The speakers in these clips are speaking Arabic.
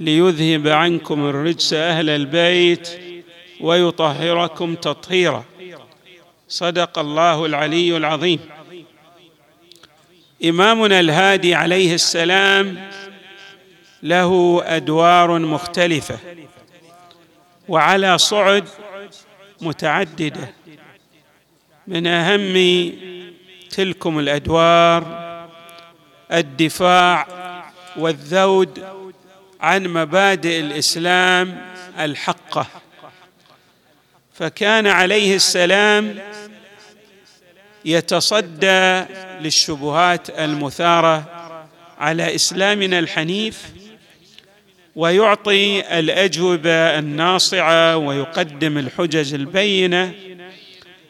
ليذهب عنكم الرجس أهل البيت ويطهركم تطهيرا. صدق الله العلي العظيم. إمامنا الهادي عليه السلام له أدوار مختلفة وعلى صعد متعددة. من أهم تلكم الأدوار الدفاع والذود عن مبادئ الإسلام الحقة. فكان عليه السلام يتصدى للشبهات المثارة على إسلامنا الحنيف ويعطي الأجوبة الناصعة ويقدم الحجج البينة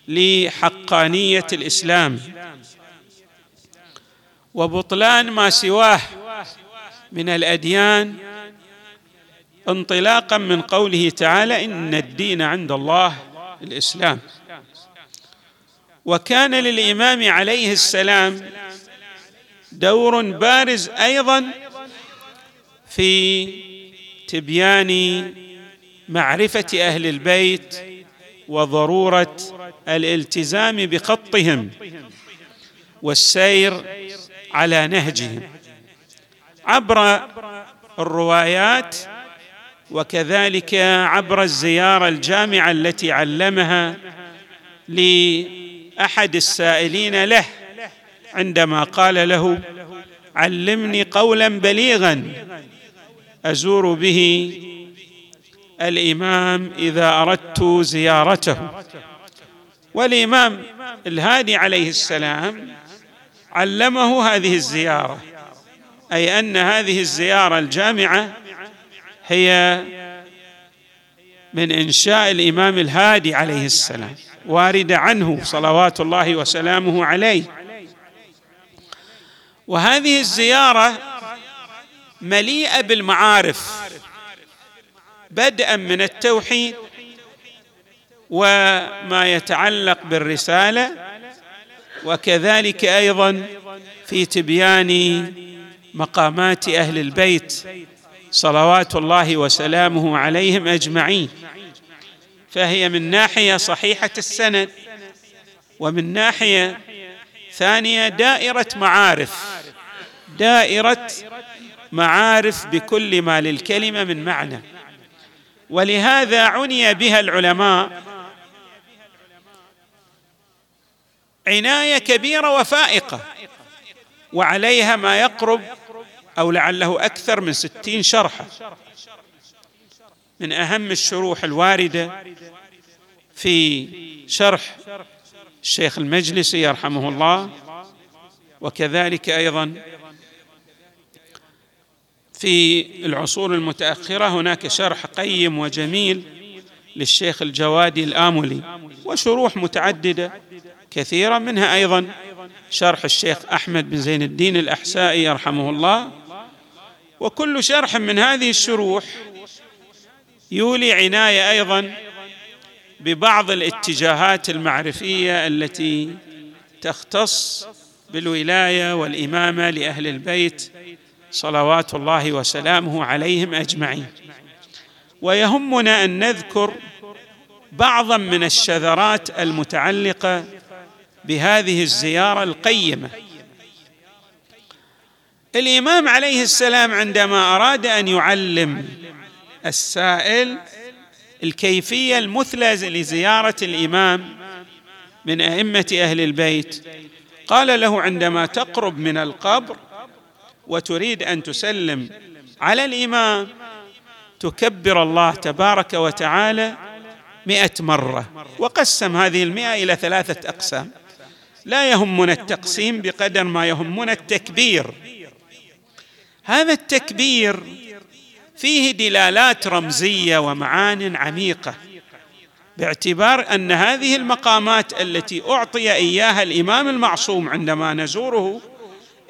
لحقانية الإسلام. وبطلان ما سواه من الأديان انطلاقا من قوله تعالى إن الدين عند الله الإسلام. وكان للإمام عليه السلام دور بارز أيضا في تبيان معرفة أهل البيت وضرورة الالتزام بخطهم والسير على نهجهم. عبر الروايات وكذلك عبر الزيارة الجامعة التي علمها لأحد السائلين له عندما قال له علمني قولا بليغا أزور به الإمام إذا أردت زيارته. والإمام الهادي عليه السلام علمه هذه الزيارة أي أن هذه الزيارة الجامعة هي من إنشاء الإمام الهادي عليه السلام وارده عنه صلوات الله وسلامه عليه. وهذه الزيارة مليئة بالمعارف بدءا من التوحيد وما يتعلق بالرسالة وكذلك أيضا في تبيان مقامات أهل البيت. صلوات الله وسلامه عليهم أجمعين. فهي من ناحية صحيحة السند ومن ناحية ثانية دائرة معارف. دائرة معارف بكل ما للكلمة من معنى. ولهذا عني بها العلماء عناية كبيرة وفائقة وعليها ما يقرب أو لعله أكثر من ستين شرحة. من أهم الشروح الواردة في شرح الشيخ المجلسي يرحمه الله وكذلك أيضا في العصور المتأخرة هناك شرح قيم وجميل للشيخ الجوادي الآملي وشروح متعددة كثيرة منها أيضا شرح الشيخ أحمد بن زين الدين الأحسائي يرحمه الله وكل شرح من هذه الشروح يولي عناية أيضا ببعض الاتجاهات المعرفية التي تختص بالولاية والإمامة لأهل البيت صلوات الله وسلامه عليهم أجمعين. ويهمنا أن نذكر بعضا من الشذرات المتعلقة بهذه الزيارة القيمة الإمام عليه السلام عندما أراد أن يعلم السائل الكيفية المثلى لزيارة الإمام من أئمة أهل البيت قال له عندما تقرب من القبر وتريد أن تسلم على الإمام تكبر الله تبارك وتعالى مئة مرة وقسم هذه المئة إلى ثلاثة أقسام. لا يهمنا التقسيم بقدر ما يهمنا التكبير. هذا التكبير فيه دلالات رمزية ومعان عميقة باعتبار أن هذه المقامات التي أعطي إياها الإمام المعصوم عندما نزوره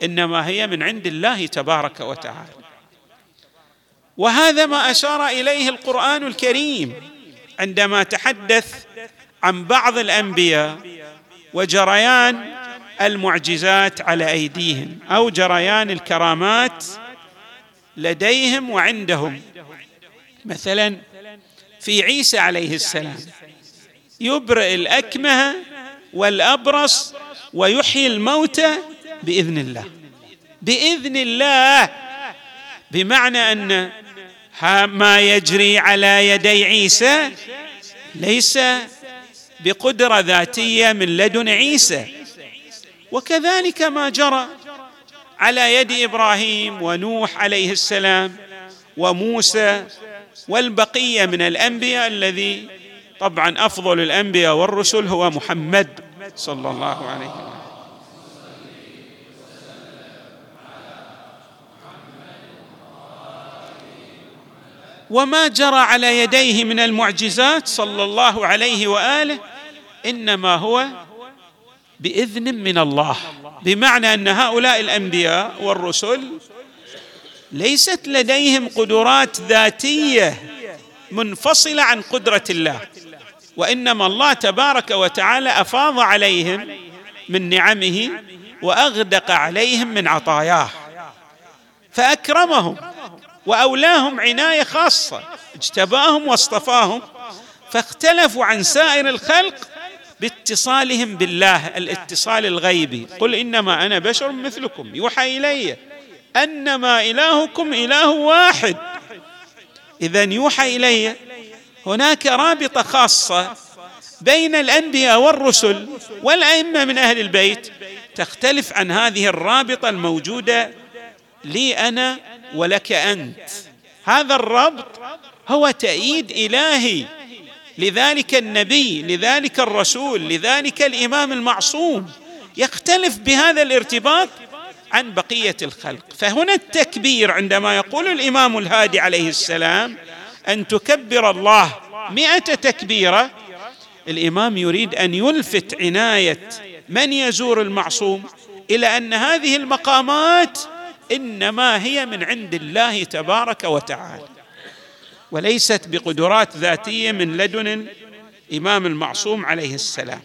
إنما هي من عند الله تبارك وتعالى. وهذا ما أشار إليه القرآن الكريم عندما تحدث عن بعض الأنبياء وجريان المعجزات على أيديهم أو جريان الكرامات لديهم وعندهم. مثلا في عيسى عليه السلام يبرئ الأكمه والأبرص ويحيي الموتى بإذن الله. بإذن الله بمعنى أن ما يجري على يدي عيسى ليس بقدرة ذاتية من لدن عيسى. وكذلك ما جرى على يد إبراهيم ونوح عليه السلام وموسى والبقية من الأنبياء الذي طبعا أفضل الأنبياء والرسل هو محمد صلى الله عليه وسلم. وما جرى على يديه من المعجزات صلى الله عليه وآله إنما هو بإذن من الله. بمعنى أن هؤلاء الأنبياء والرسل ليست لديهم قدرات ذاتية منفصلة عن قدرة الله. وإنما الله تبارك وتعالى أفاض عليهم من نعمه وأغدق عليهم من عطاياه. فأكرمهم وأولاهم عناية خاصة. اجتباهم واصطفاهم. فاختلفوا عن سائر الخلق باتصالهم بالله الاتصال الغيبي. قل إنما أنا بشر مثلكم. يوحى إلي أنما إلهكم إله واحد. اذا يوحى إلي هناك رابطة خاصة بين الأنبياء والرسل والأئمة من أهل البيت تختلف عن هذه الرابطة الموجودة لي أنا ولك أنت. هذا الربط هو تأييد إلهي. لذلك النبي لذلك الرسول لذلك الإمام المعصوم يختلف بهذا الارتباط عن بقية الخلق. فهنا التكبير عندما يقول الإمام الهادي عليه السلام أن تكبر الله مئة تكبيرة الإمام يريد أن يلفت عناية من يزور المعصوم إلى أن هذه المقامات إنما هي من عند الله تبارك وتعالى. وليست بقدرات ذاتية من لدن الإمام المعصوم عليه السلام.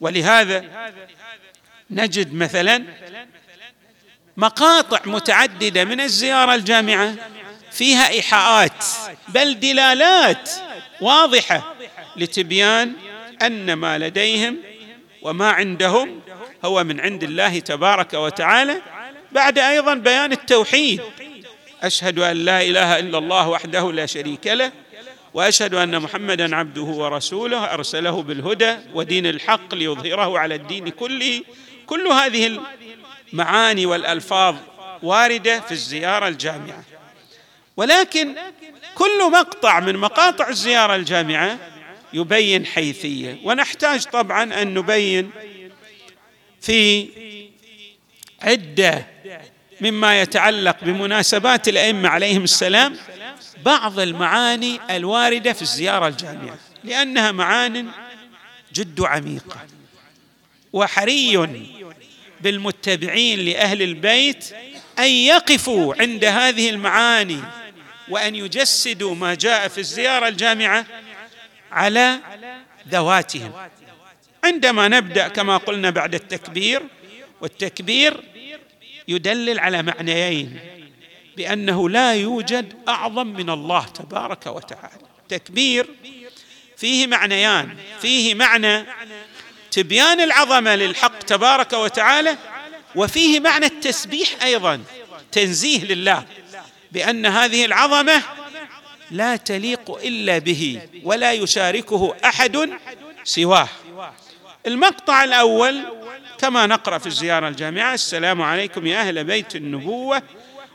ولهذا نجد مثلا مقاطع متعددة من الزيارة الجامعة فيها إيحاءات بل دلالات واضحة لتبيان أن ما لديهم وما عندهم هو من عند الله تبارك وتعالى بعد أيضا بيان التوحيد. أشهد أن لا إله إلا الله وحده لا شريك له وأشهد أن محمدا عبده ورسوله أرسله بالهدى ودين الحق ليظهره على الدين كله. كل هذه المعاني والألفاظ واردة في الزيارة الجامعة. ولكن كل مقطع من مقاطع الزيارة الجامعة يبين حيثية. ونحتاج طبعا أن نبين في عدة مما يتعلق بمناسبات الأئمة عليهم السلام بعض المعاني الواردة في الزيارة الجامعة لأنها معان جد عميقه وحري بالمتبعين لأهل البيت أن يقفوا عند هذه المعاني وأن يجسدوا ما جاء في الزيارة الجامعة على ذواتهم. عندما نبدأ كما قلنا بعد التكبير والتكبير يدلل على معنيين بأنه لا يوجد أعظم من الله تبارك وتعالى. تكبير فيه معنيان فيه معنى تبيان العظمة للحق تبارك وتعالى وفيه معنى التسبيح أيضا تنزيه لله بأن هذه العظمة لا تليق إلا به ولا يشاركه أحد سواه. المقطع الأول كما نقرأ في الزيارة الجامعة السلام عليكم يا أهل بيت النبوة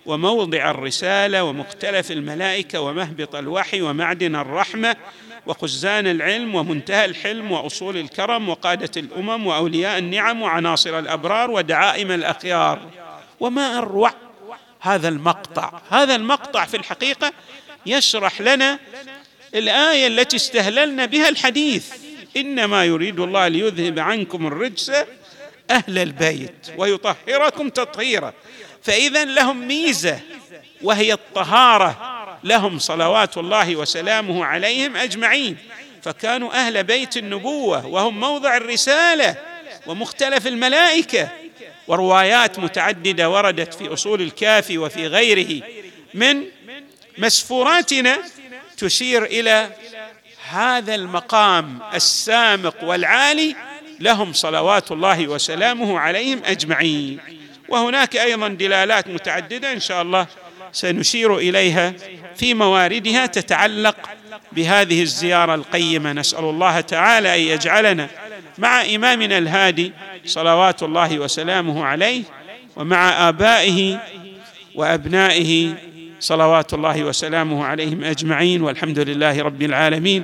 وموضع الرسالة ومختلف الملائكة ومهبط الوحي ومعدن الرحمة وخزان العلم ومنتهى الحلم وأصول الكرم وقادة الأمم وأولياء النعم وعناصر الأبرار ودعائم الأخيار. وما أروع هذا المقطع. هذا المقطع في الحقيقة يشرح لنا الآية التي استهللنا بها الحديث. إنما يريد الله ليذهب عنكم الرجس أهل البيت ويطهركم تطهيرا. فإذا لهم ميزة وهي الطهارة. لهم صلوات الله وسلامه عليهم أجمعين. فكانوا أهل بيت النبوة وهم موضع الرسالة ومختلف الملائكة. وروايات متعددة وردت في أصول الكافي وفي غيره. من مسفوراتنا تشير إلى هذا المقام السامق والعالي لهم صلوات الله وسلامه عليهم أجمعين. وهناك أيضا دلالات متعددة إن شاء الله سنشير إليها في مواردها تتعلق بهذه الزيارة القيمة. نسأل الله تعالى أن يجعلنا مع إمامنا الهادي صلوات الله وسلامه عليه ومع آبائه وأبنائه صلوات الله وسلامه عليهم أجمعين. والحمد لله رب العالمين.